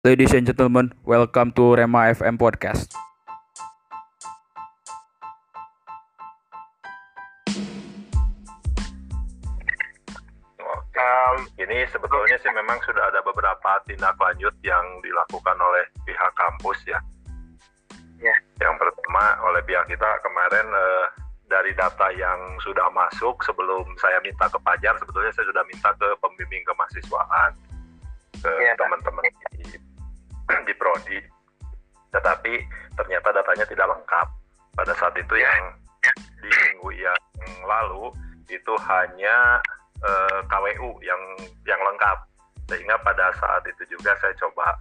Ladies and gentlemen, welcome to Rema FM Podcast. Um, ini sebetulnya sih memang sudah ada beberapa tindak lanjut yang dilakukan oleh pihak kampus ya. Ya. Yang pertama oleh pihak kita kemarin eh, dari data yang sudah masuk sebelum saya minta ke Pajar sebetulnya saya sudah minta ke pembimbing kemahasiswaan ke Pak. teman-teman di di prodi. Tetapi ternyata datanya tidak lengkap. Pada saat itu Ya. yang di minggu yang lalu itu hanya eh, KWU yang yang lengkap sehingga pada saat itu juga saya coba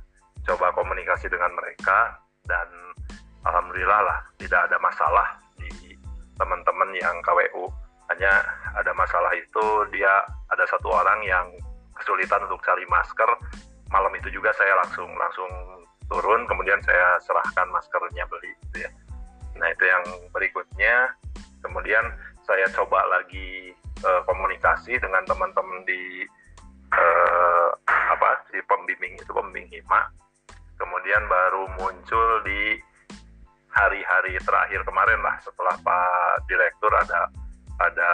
coba komunikasi dengan mereka dan alhamdulillah lah tidak ada masalah di teman-teman yang KWU hanya ada masalah itu dia ada satu orang yang kesulitan untuk cari masker malam itu juga saya langsung langsung turun kemudian saya serahkan maskernya beli gitu ya. Nah itu yang berikutnya. Kemudian saya coba lagi eh, komunikasi dengan teman-teman di eh, apa di pembimbing itu pembimbing hima kemudian baru muncul di hari-hari terakhir kemarin lah setelah Pak Direktur ada ada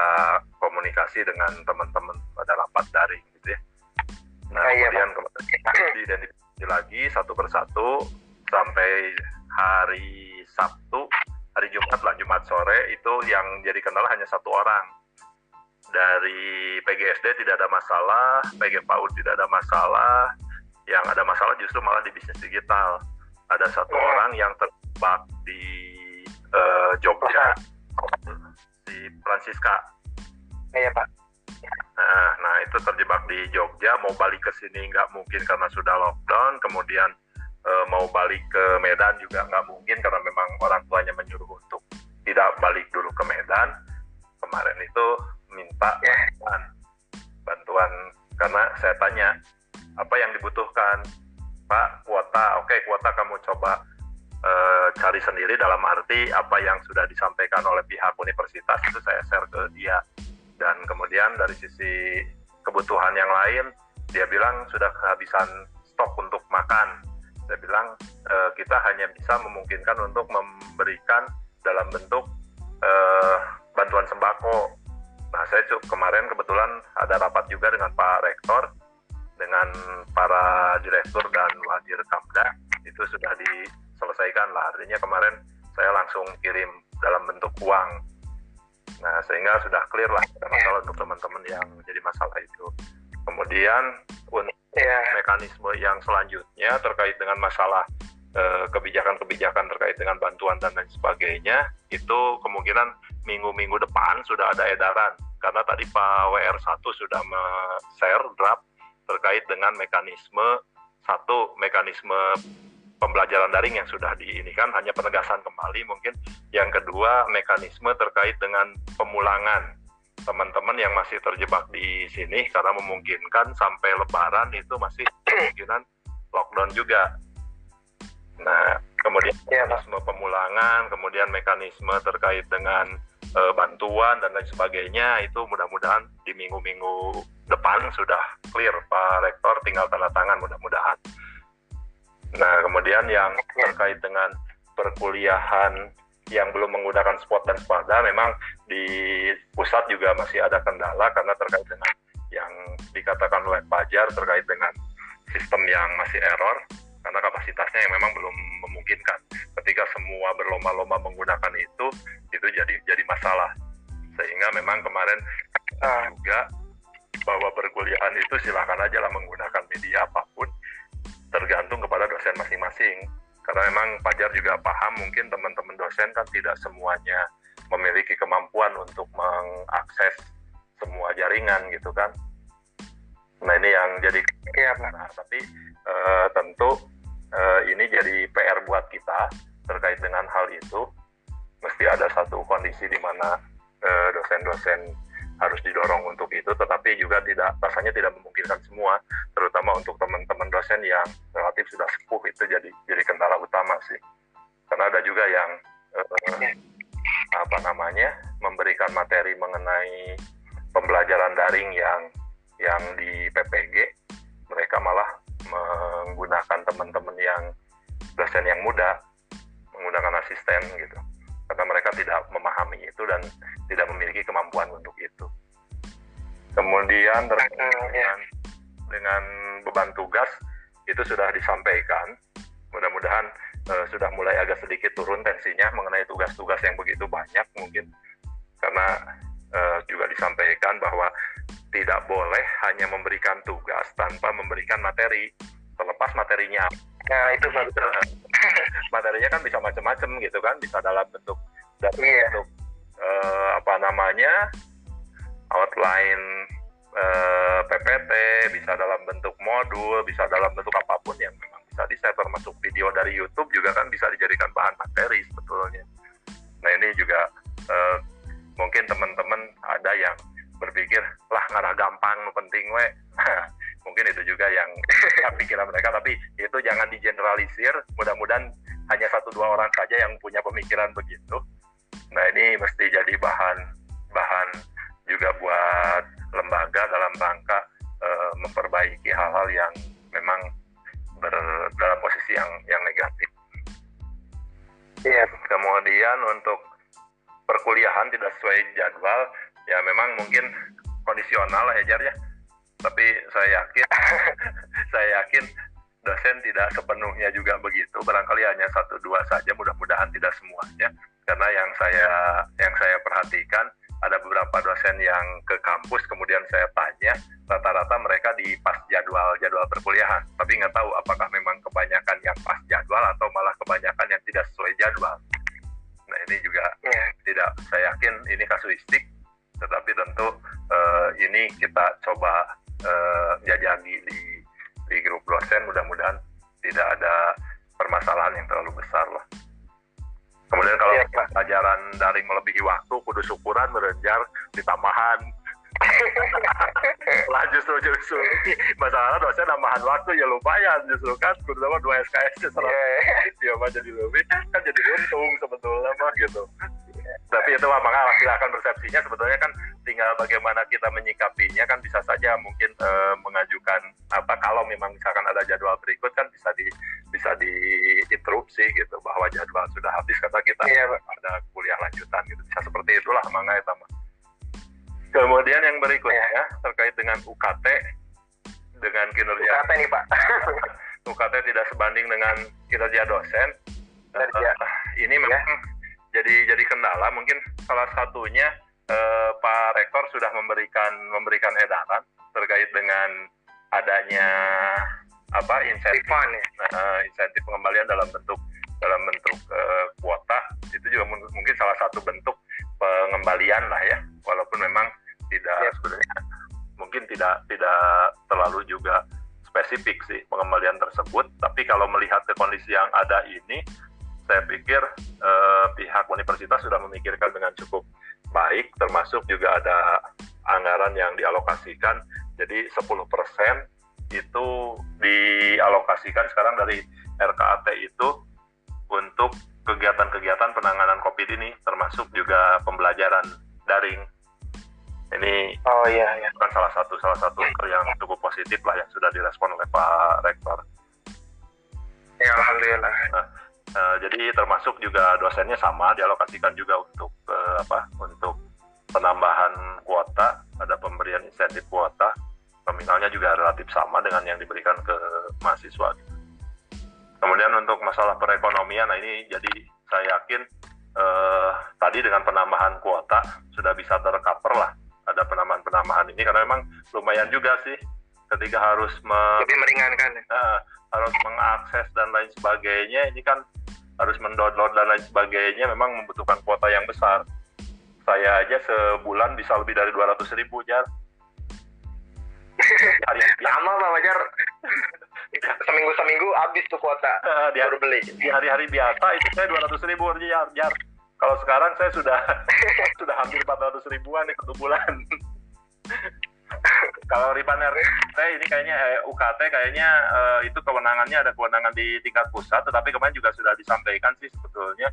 komunikasi dengan teman-teman pada rapat daring gitu ya nah Ah, iya, kemudian kemudian diidentifikasi lagi satu persatu sampai hari Sabtu hari Jumat lah Jumat sore itu yang jadi kendala hanya satu orang. Dari PGSD tidak ada masalah PG PAUD tidak ada masalah yang ada masalah justru malah di bisnis digital. Ada satu Hmm. orang yang terjebak di eh, Jogja. Di Francisca. Iya Pak. Nah, nah itu terjebak di Jogja, mau balik ke sini nggak mungkin karena sudah lockdown, kemudian eh, mau balik ke Medan juga nggak mungkin karena memang orang tuanya menyuruh untuk tidak balik dulu ke Medan. Kemarin itu minta bantuan, bantuan karena saya tanya apa yang dibutuhkan, Pak kuota, oke kuota kamu coba eh, cari sendiri. Dalam arti apa yang sudah disampaikan oleh pihak universitas itu saya share ke dia dan kemudian dari sisi kebutuhan yang lain dia bilang sudah kehabisan stok untuk makan. Saya bilang "Eh, kita hanya bisa memungkinkan untuk memberikan dalam bentuk eh, bantuan sembako. Nah saya cu- kemarin kebetulan ada rapat juga dengan Pak Rektor dengan para direktur dan wadir Kamda. Itu sudah diselesaikan lah. Artinya kemarin saya langsung kirim dalam bentuk uang Nah, sehingga sudah clear lah ada masalah untuk teman-teman yang jadi masalah itu. Kemudian untuk Iya. mekanisme yang selanjutnya terkait dengan masalah eh, kebijakan-kebijakan terkait dengan bantuan dan lain sebagainya, itu kemungkinan minggu-minggu depan sudah ada edaran. Karena tadi Pak WR1 sudah me-share draft terkait dengan mekanisme satu mekanisme pembelajaran daring yang sudah di ini kan hanya penegasan kembali mungkin yang kedua, mekanisme terkait dengan pemulangan teman-teman yang masih terjebak di sini karena memungkinkan sampai lebaran itu masih kemungkinan lockdown juga. Nah, kemudian Pak. mekanisme pemulangan, kemudian mekanisme terkait dengan eh, bantuan dan lain sebagainya itu mudah-mudahan di minggu-minggu depan sudah clear Pak Rektor tinggal tanda tangan mudah-mudahan. Nah, kemudian yang terkait dengan perkuliahan yang belum menggunakan spot dan spada memang di pusat juga masih ada kendala karena terkait dengan yang dikatakan oleh Pajar terkait dengan sistem yang masih error karena kapasitasnya yang memang belum memungkinkan. Ketika semua berlomba-lomba menggunakan itu, itu jadi jadi masalah. Sehingga memang kemarin juga bahwa perkuliahan itu silakan aja lah menggunakan media apa pun tergantung kepada dosen masing-masing karena memang Pajar juga paham mungkin teman-teman dosen kan tidak semuanya memiliki kemampuan untuk mengakses semua jaringan gitu kan nah ini yang jadi Pak. Nah, tapi eh, tentu eh, ini jadi PR buat kita terkait dengan hal itu. Mesti ada satu kondisi di mana eh, dosen-dosen harus didorong untuk itu, tetapi juga tidak rasanya tidak memungkinkan semua, terutama untuk teman-teman dosen yang relatif sudah sepuh itu jadi jadi kendala utama sih. Karena ada juga yang eh, apa namanya memberikan materi mengenai pembelajaran daring yang yang di PPG mereka malah menggunakan teman-teman dosen yang muda menggunakan asisten gitu karena mereka tidak memahami itu dan tidak memiliki kemampuan untuk itu kemudian terkait ya. dengan, dengan beban tugas itu sudah disampaikan mudah-mudahan eh, sudah mulai agak sedikit turun tensinya mengenai tugas-tugas yang begitu banyak mungkin karena eh, juga disampaikan bahwa tidak boleh hanya memberikan tugas tanpa memberikan materi terlepas materinya Nah, itu betul. materinya kan bisa macam-macam gitu kan bisa dalam bentuk dalam Iya. bentuk eh, apa namanya outline eh, Bisa dalam bentuk modul bisa dalam bentuk apa pun yang memang bisa di share termasuk video dari YouTube juga kan bisa dijadikan bahan materi sebetulnya. Nah ini juga eh, mungkin teman-teman ada yang berpikir lah ngarah gampang penting we. Mungkin itu juga yang pikiran mereka tapi itu jangan digeneralisir. Mudah-mudahan hanya satu dua orang saja yang punya pemikiran begitu. Nah ini mesti jadi bahan bahan juga buat lembaga dalam rangka memperbaiki hal-hal yang memang ber- dalam posisi yang yang negatif. Iya. kemudian untuk perkuliahan tidak sesuai jadwal ya memang mungkin kondisional lah ya Jar ya. Tapi saya yakin saya yakin dosen tidak sepenuhnya juga begitu. Barangkali hanya satu dua saja mudah-mudahan tidak semuanya. Karena yang saya yang saya perhatikan ada beberapa dosen yang ke kampus kemudian saya tanya rata-rata mereka di pas jadwal jadwal perkuliahan. Tapi nggak tahu apakah memang kebanyakan yang pas jadwal atau malah kebanyakan yang tidak sesuai jadwal. Nah ini juga Iya. tidak saya yakin ini kasuistik tetapi tentu eh, ini kita coba eh, jajaki di di grup dosen. Mudah-mudahan tidak ada permasalahan yang terlalu besar lah kemudian kalau Pak. pelajaran daring melebihi waktu kudu syukuran merejar di tambahan lah justru justru. Masalah dosen tambahan waktu ya lumayan. Justru kan kudu sama dua SKS nya Iya. dia mah jadi lebih. Kan jadi untung sebetulnya mah gitu. Tapi itu mah maka silakan persepsinya. Sebetulnya kan tinggal bagaimana kita menyikapinya kan bisa saja mungkin eh, mengajukan apa kalau memang misalkan ada jadwal berikut kan bisa di bisa diinterupsi gitu bahwa jadwal sudah habis karena kita Iya, ada kuliah lanjutan gitu bisa seperti itulah mangga ya mah kemudian yang berikutnya terkait dengan UKT dengan kinerja Kata nih Pak. UKT tidak sebanding dengan kinerja dosen. Kinerja. Eh, ini memang jadi jadi kendala. Mungkin salah satunya eh, Pak Rektor sudah memberikan memberikan edaran terkait dengan adanya apa insentif ya. eh, insentif pengembalian dalam bentuk dalam bentuk eh, kuota itu juga mun- mungkin salah satu bentuk pengembalian lah ya walaupun memang tidak Yep. sebenarnya mungkin tidak tidak terlalu juga spesifik sih pengembalian tersebut tapi kalau melihat ke kondisi yang ada ini saya pikir eh, pihak universitas sudah memikirkan dengan cukup baik termasuk juga ada anggaran yang dialokasikan jadi 10% itu dialokasikan sekarang dari RKAT itu untuk kegiatan-kegiatan penanganan COVID ini termasuk juga pembelajaran daring. Ini Oh iya iya. kan salah satu salah satu yang cukup positif lah yang sudah direspon oleh Pak Rektor. Ya alhamdulillah. Eh, jadi termasuk juga dosennya sama dialokasikan juga untuk eh, apa untuk penambahan kuota ada pemberian insentif kuota nominalnya juga relatif sama dengan yang diberikan ke mahasiswa kemudian untuk masalah perekonomian nah ini jadi saya yakin eh, tadi dengan penambahan kuota sudah bisa tercover lah. Ada penambahan-penambahan ini karena memang lumayan juga sih ketika harus me- Lebih meringankan ya. Nah, harus mengakses dan lain sebagainya. Ini kan harus mendownload dan lain sebagainya memang membutuhkan kuota yang besar. Saya aja sebulan bisa lebih dari 200 ribu jar Lama Pak Fajar. seminggu seminggu habis tuh kuota. Eh, di hari, Baru beli. di hari-hari biasa itu saya 200 ribu jar, jar. kalau sekarang saya sudah sudah hampir 400 ribuan nih satu bulan kalau Riban RT ini kayaknya eh, UKT kayaknya eh, itu kewenangannya ada kewenangan di tingkat pusat tetapi kemarin juga sudah disampaikan sih sebetulnya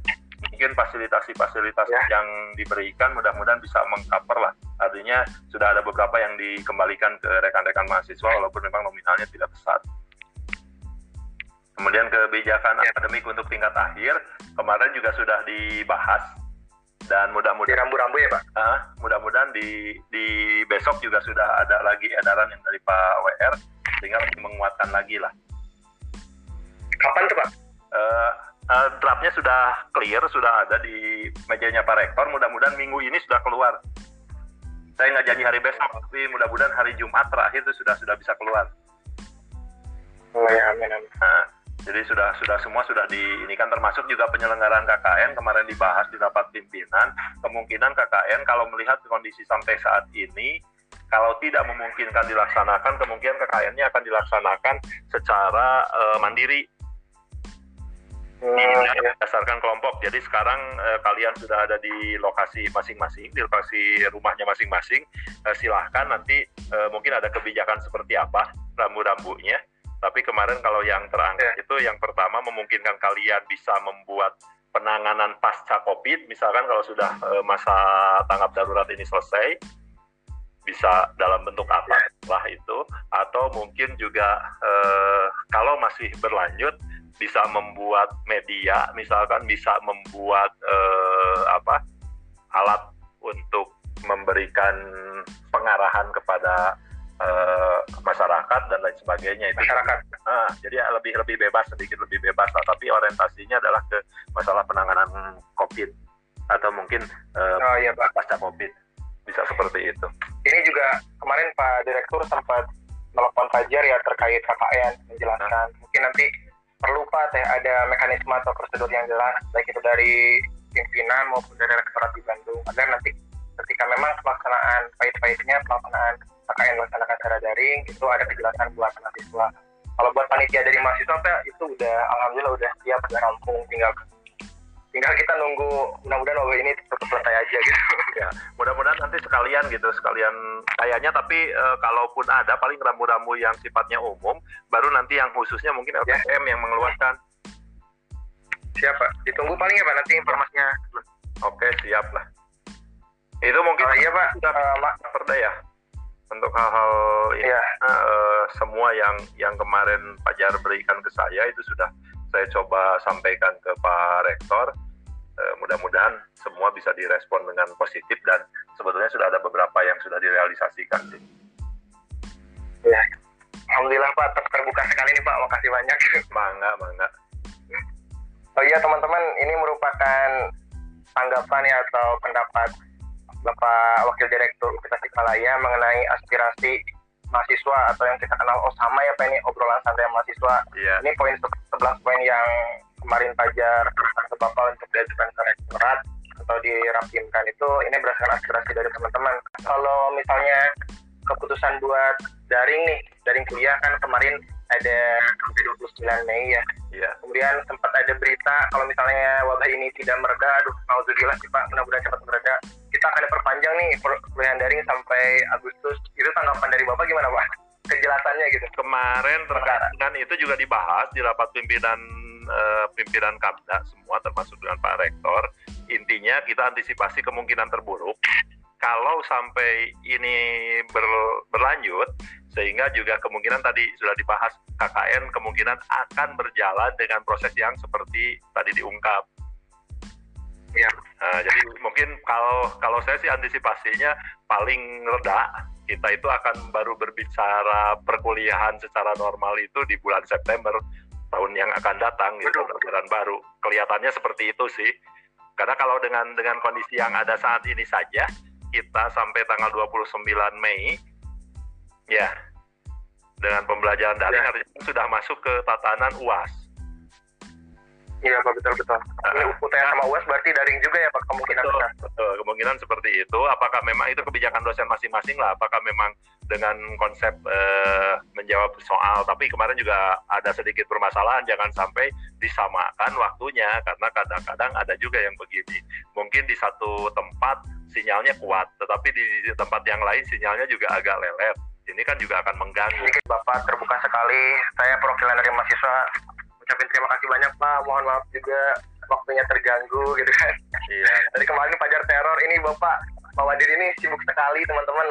mungkin fasilitasi-fasilitas Ya. yang diberikan mudah-mudahan bisa mengcover lah artinya sudah ada beberapa yang dikembalikan ke rekan-rekan mahasiswa walaupun memang nominalnya tidak besar Kemudian kebijakan akademik untuk tingkat akhir kemarin juga sudah dibahas dan mudah-mudahan rambu-rambu ya Pak? ah, mudah-mudahan di di besok juga sudah ada lagi edaran yang dari Pak WR tinggal menguatkan lagi lah. Kapan tuh Pak? Eh, eh, draftnya sudah clear, sudah ada di mejanya Pak Rektor. Mudah-mudahan minggu ini sudah keluar. Saya nggak janji hari besok, tapi mudah-mudahan hari Jumat terakhir itu sudah sudah bisa keluar. Oh ya, amin amin. Nah, jadi sudah sudah semua sudah di ini kan termasuk juga penyelenggaraan KKN kemarin dibahas di rapat pimpinan. Kemungkinan KKN kalau melihat kondisi sampai saat ini kalau tidak memungkinkan dilaksanakan, kemungkinan KKN-nya akan dilaksanakan secara eh, mandiri ya. berdasarkan kelompok. Jadi sekarang eh, kalian sudah ada di lokasi masing-masing, di lokasi rumahnya masing-masing. Eh, silahkan nanti eh, mungkin ada kebijakan seperti apa rambu-rambunya. Tapi kemarin kalau yang terangkat itu yang pertama memungkinkan kalian bisa membuat penanganan pasca COVID, misalkan kalau sudah eh, masa tanggap darurat ini selesai, bisa dalam bentuk apa lah itu, atau mungkin juga eh, kalau masih berlanjut bisa membuat media, misalkan bisa membuat eh, apa alat untuk memberikan pengarahan kepada eh, masyarakat dan lain sebagainya itu Masyarakat. Ah, jadi lebih lebih bebas sedikit lebih bebas lah tapi orientasinya adalah ke masalah penanganan covid atau mungkin eh, Oh iya Pak. pasca covid bisa seperti itu Ini juga kemarin Pak Direktur sempat telepon Fajar ya terkait KKN menjelaskan. Mungkin nanti perlu Pak teh ada mekanisme atau prosedur yang jelas baik itu dari pimpinan maupun dari rektorat di Bandung agar nanti ketika memang pelaksanaan pahit-pahitnya pelaksanaan KKN melaksanakan secara daring itu ada kejelasan buat mahasiswa. Kalau buat panitia dari mahasiswa Pak itu udah alhamdulillah udah siap udah rampung tinggal tinggal kita nunggu mudah-mudahan wabah ini tetap selesai aja gitu. ya mudah-mudahan nanti sekalian gitu sekalian kayaknya tapi eh, kalaupun ada paling rambu-rambu yang sifatnya umum baru nanti yang khususnya mungkin Ya. LPM yang mengeluarkan Siapa? Ditunggu paling ya Pak nanti informasinya. oke siap lah itu mungkin Oh iya Pak, sudah Mak, perda ya untuk hal-hal ini Iya. eh, semua yang yang kemarin Pak Jar berikan ke saya itu sudah saya coba sampaikan ke Pak Rektor. Eh, mudah-mudahan semua bisa direspon dengan positif dan sebetulnya sudah ada beberapa yang sudah direalisasikan sih. Alhamdulillah Pak, ter- terbuka sekali nih Pak, makasih banyak. Mangga, mangga. Oh iya teman-teman, ini merupakan tanggapan ya atau pendapat Bapak Wakil Direktur Universitas Tasikmalaya mengenai aspirasi mahasiswa atau yang kita kenal Osama ya Pak ini obrolan santai mahasiswa. Iya. Ini poin se- 11 poin yang kemarin Fajar serahkan ke Bapak untuk diajukan ke rektorat atau dirampimkan itu ini berdasarkan aspirasi dari teman-teman. Kalau misalnya keputusan buat daring nih, daring kuliah kan kemarin ada sampai 29 Mei ya. Iya. Kemudian sempat ada berita kalau misalnya wabah ini tidak mereda, aduh alhamdulillah sih Pak, mudah-mudahan cepat mereda. Kita akan perpanjang nih kuliah daring sampai Agustus. Itu tanggapan dari Bapak gimana Pak? Kejelasannya gitu. Kemarin terkait dengan itu juga dibahas di rapat pimpinan eh, pimpinan Kamda semua termasuk dengan Pak Rektor. Intinya kita antisipasi kemungkinan terburuk. Kalau sampai ini ber- berlanjut, sehingga juga kemungkinan tadi sudah dibahas KKN kemungkinan akan berjalan dengan proses yang seperti tadi diungkap. Iya. Nah, jadi mungkin kalau kalau saya sih antisipasinya paling reda kita itu akan baru berbicara perkuliahan secara normal itu di bulan September tahun yang akan datang gitu bulan baru. Kelihatannya seperti itu sih. Karena kalau dengan dengan kondisi yang ada saat ini saja kita sampai tanggal 29 Mei ya dengan pembelajaran daring Ya. sudah masuk ke tatanan UAS Iya Pak, betul-betul. Ini Ah. UTS sama UAS berarti daring juga ya Pak kemungkinan Betul, besar. betul. Kemungkinan seperti itu. Apakah memang itu kebijakan dosen masing-masing lah? Apakah memang dengan konsep eh, menjawab soal? Tapi kemarin juga ada sedikit permasalahan. Jangan sampai disamakan waktunya karena kadang-kadang ada juga yang begini. Mungkin di satu tempat sinyalnya kuat, tetapi di tempat yang lain sinyalnya juga agak lelet. Ini kan juga akan mengganggu. Sedikit Bapak terbuka sekali. Saya perwakilan dari mahasiswa terima kasih banyak Pak. Mohon maaf juga waktunya terganggu gitu kan. Iya. Dari kemarin Fajar teror ini Bapak Pak Wadir ini sibuk sekali teman-teman.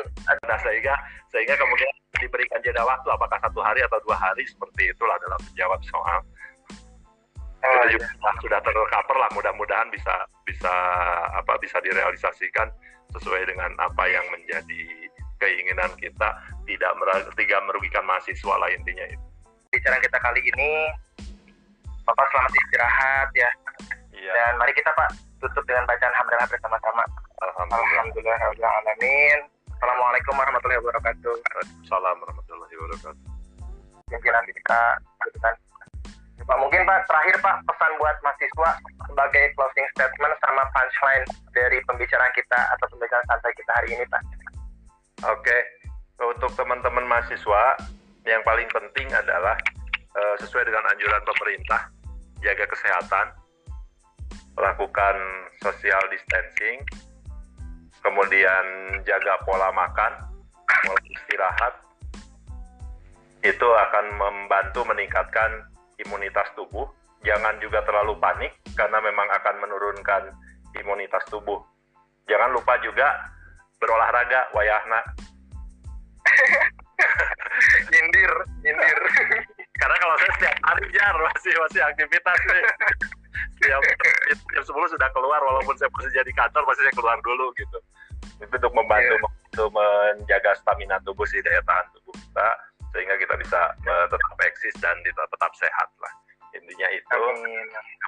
Nah, sehingga sehingga kemudian diberikan jeda waktu apakah satu hari atau dua hari seperti itulah dalam menjawab soal. itu juga sudah, sudah tercover lah mudah-mudahan bisa bisa apa bisa direalisasikan sesuai dengan apa yang menjadi keinginan kita tidak tidak merugikan mahasiswa lah intinya itu. Bicara kita kali ini Bapak selamat istirahat ya. Iya. Dan mari kita Pak tutup dengan bacaan hamdalah bersama-sama. Alhamdulillah. Alhamdulillah. Assalamualaikum warahmatullahi wabarakatuh. Waalaikumsalam warahmatullahi wabarakatuh. Pimpinan kita kan. Pak mungkin Pak terakhir Pak pesan buat mahasiswa sebagai closing statement sama punchline dari pembicaraan kita atau pembicaraan santai kita hari ini Pak. Oke, untuk teman-teman mahasiswa yang paling penting adalah uh, sesuai dengan anjuran pemerintah jaga kesehatan, lakukan social distancing, kemudian jaga pola makan, pola istirahat, itu akan membantu meningkatkan imunitas tubuh. Jangan juga terlalu panik karena memang akan menurunkan imunitas tubuh. Jangan lupa juga berolahraga, wayahna. nyindir, nyindir. Karena kalau saya setiap hari jar masih masih aktivitas nih. Setiap jam sepuluh sudah keluar walaupun saya masih jadi kantor pasti saya keluar dulu gitu. Itu untuk membantu yeah. untuk menjaga stamina tubuh sih daya tahan tubuh kita sehingga kita bisa uh, tetap eksis dan tetap, tetap sehat lah intinya itu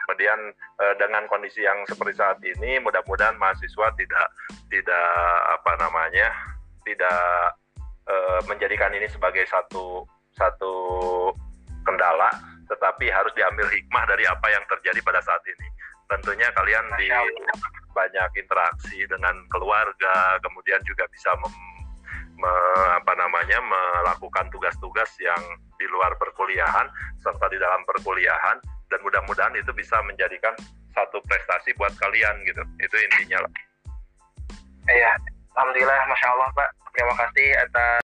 kemudian uh, dengan kondisi yang seperti saat ini mudah-mudahan mahasiswa tidak tidak apa namanya tidak uh, menjadikan ini sebagai satu satu kendala tetapi harus diambil hikmah dari apa yang terjadi pada saat ini tentunya kalian di banyak interaksi dengan keluarga kemudian juga bisa mem me, apa namanya melakukan tugas-tugas yang di luar perkuliahan serta di dalam perkuliahan dan mudah-mudahan itu bisa menjadikan satu prestasi buat kalian gitu itu intinya lah. Iya, alhamdulillah, masya Allah pak. Terima kasih atas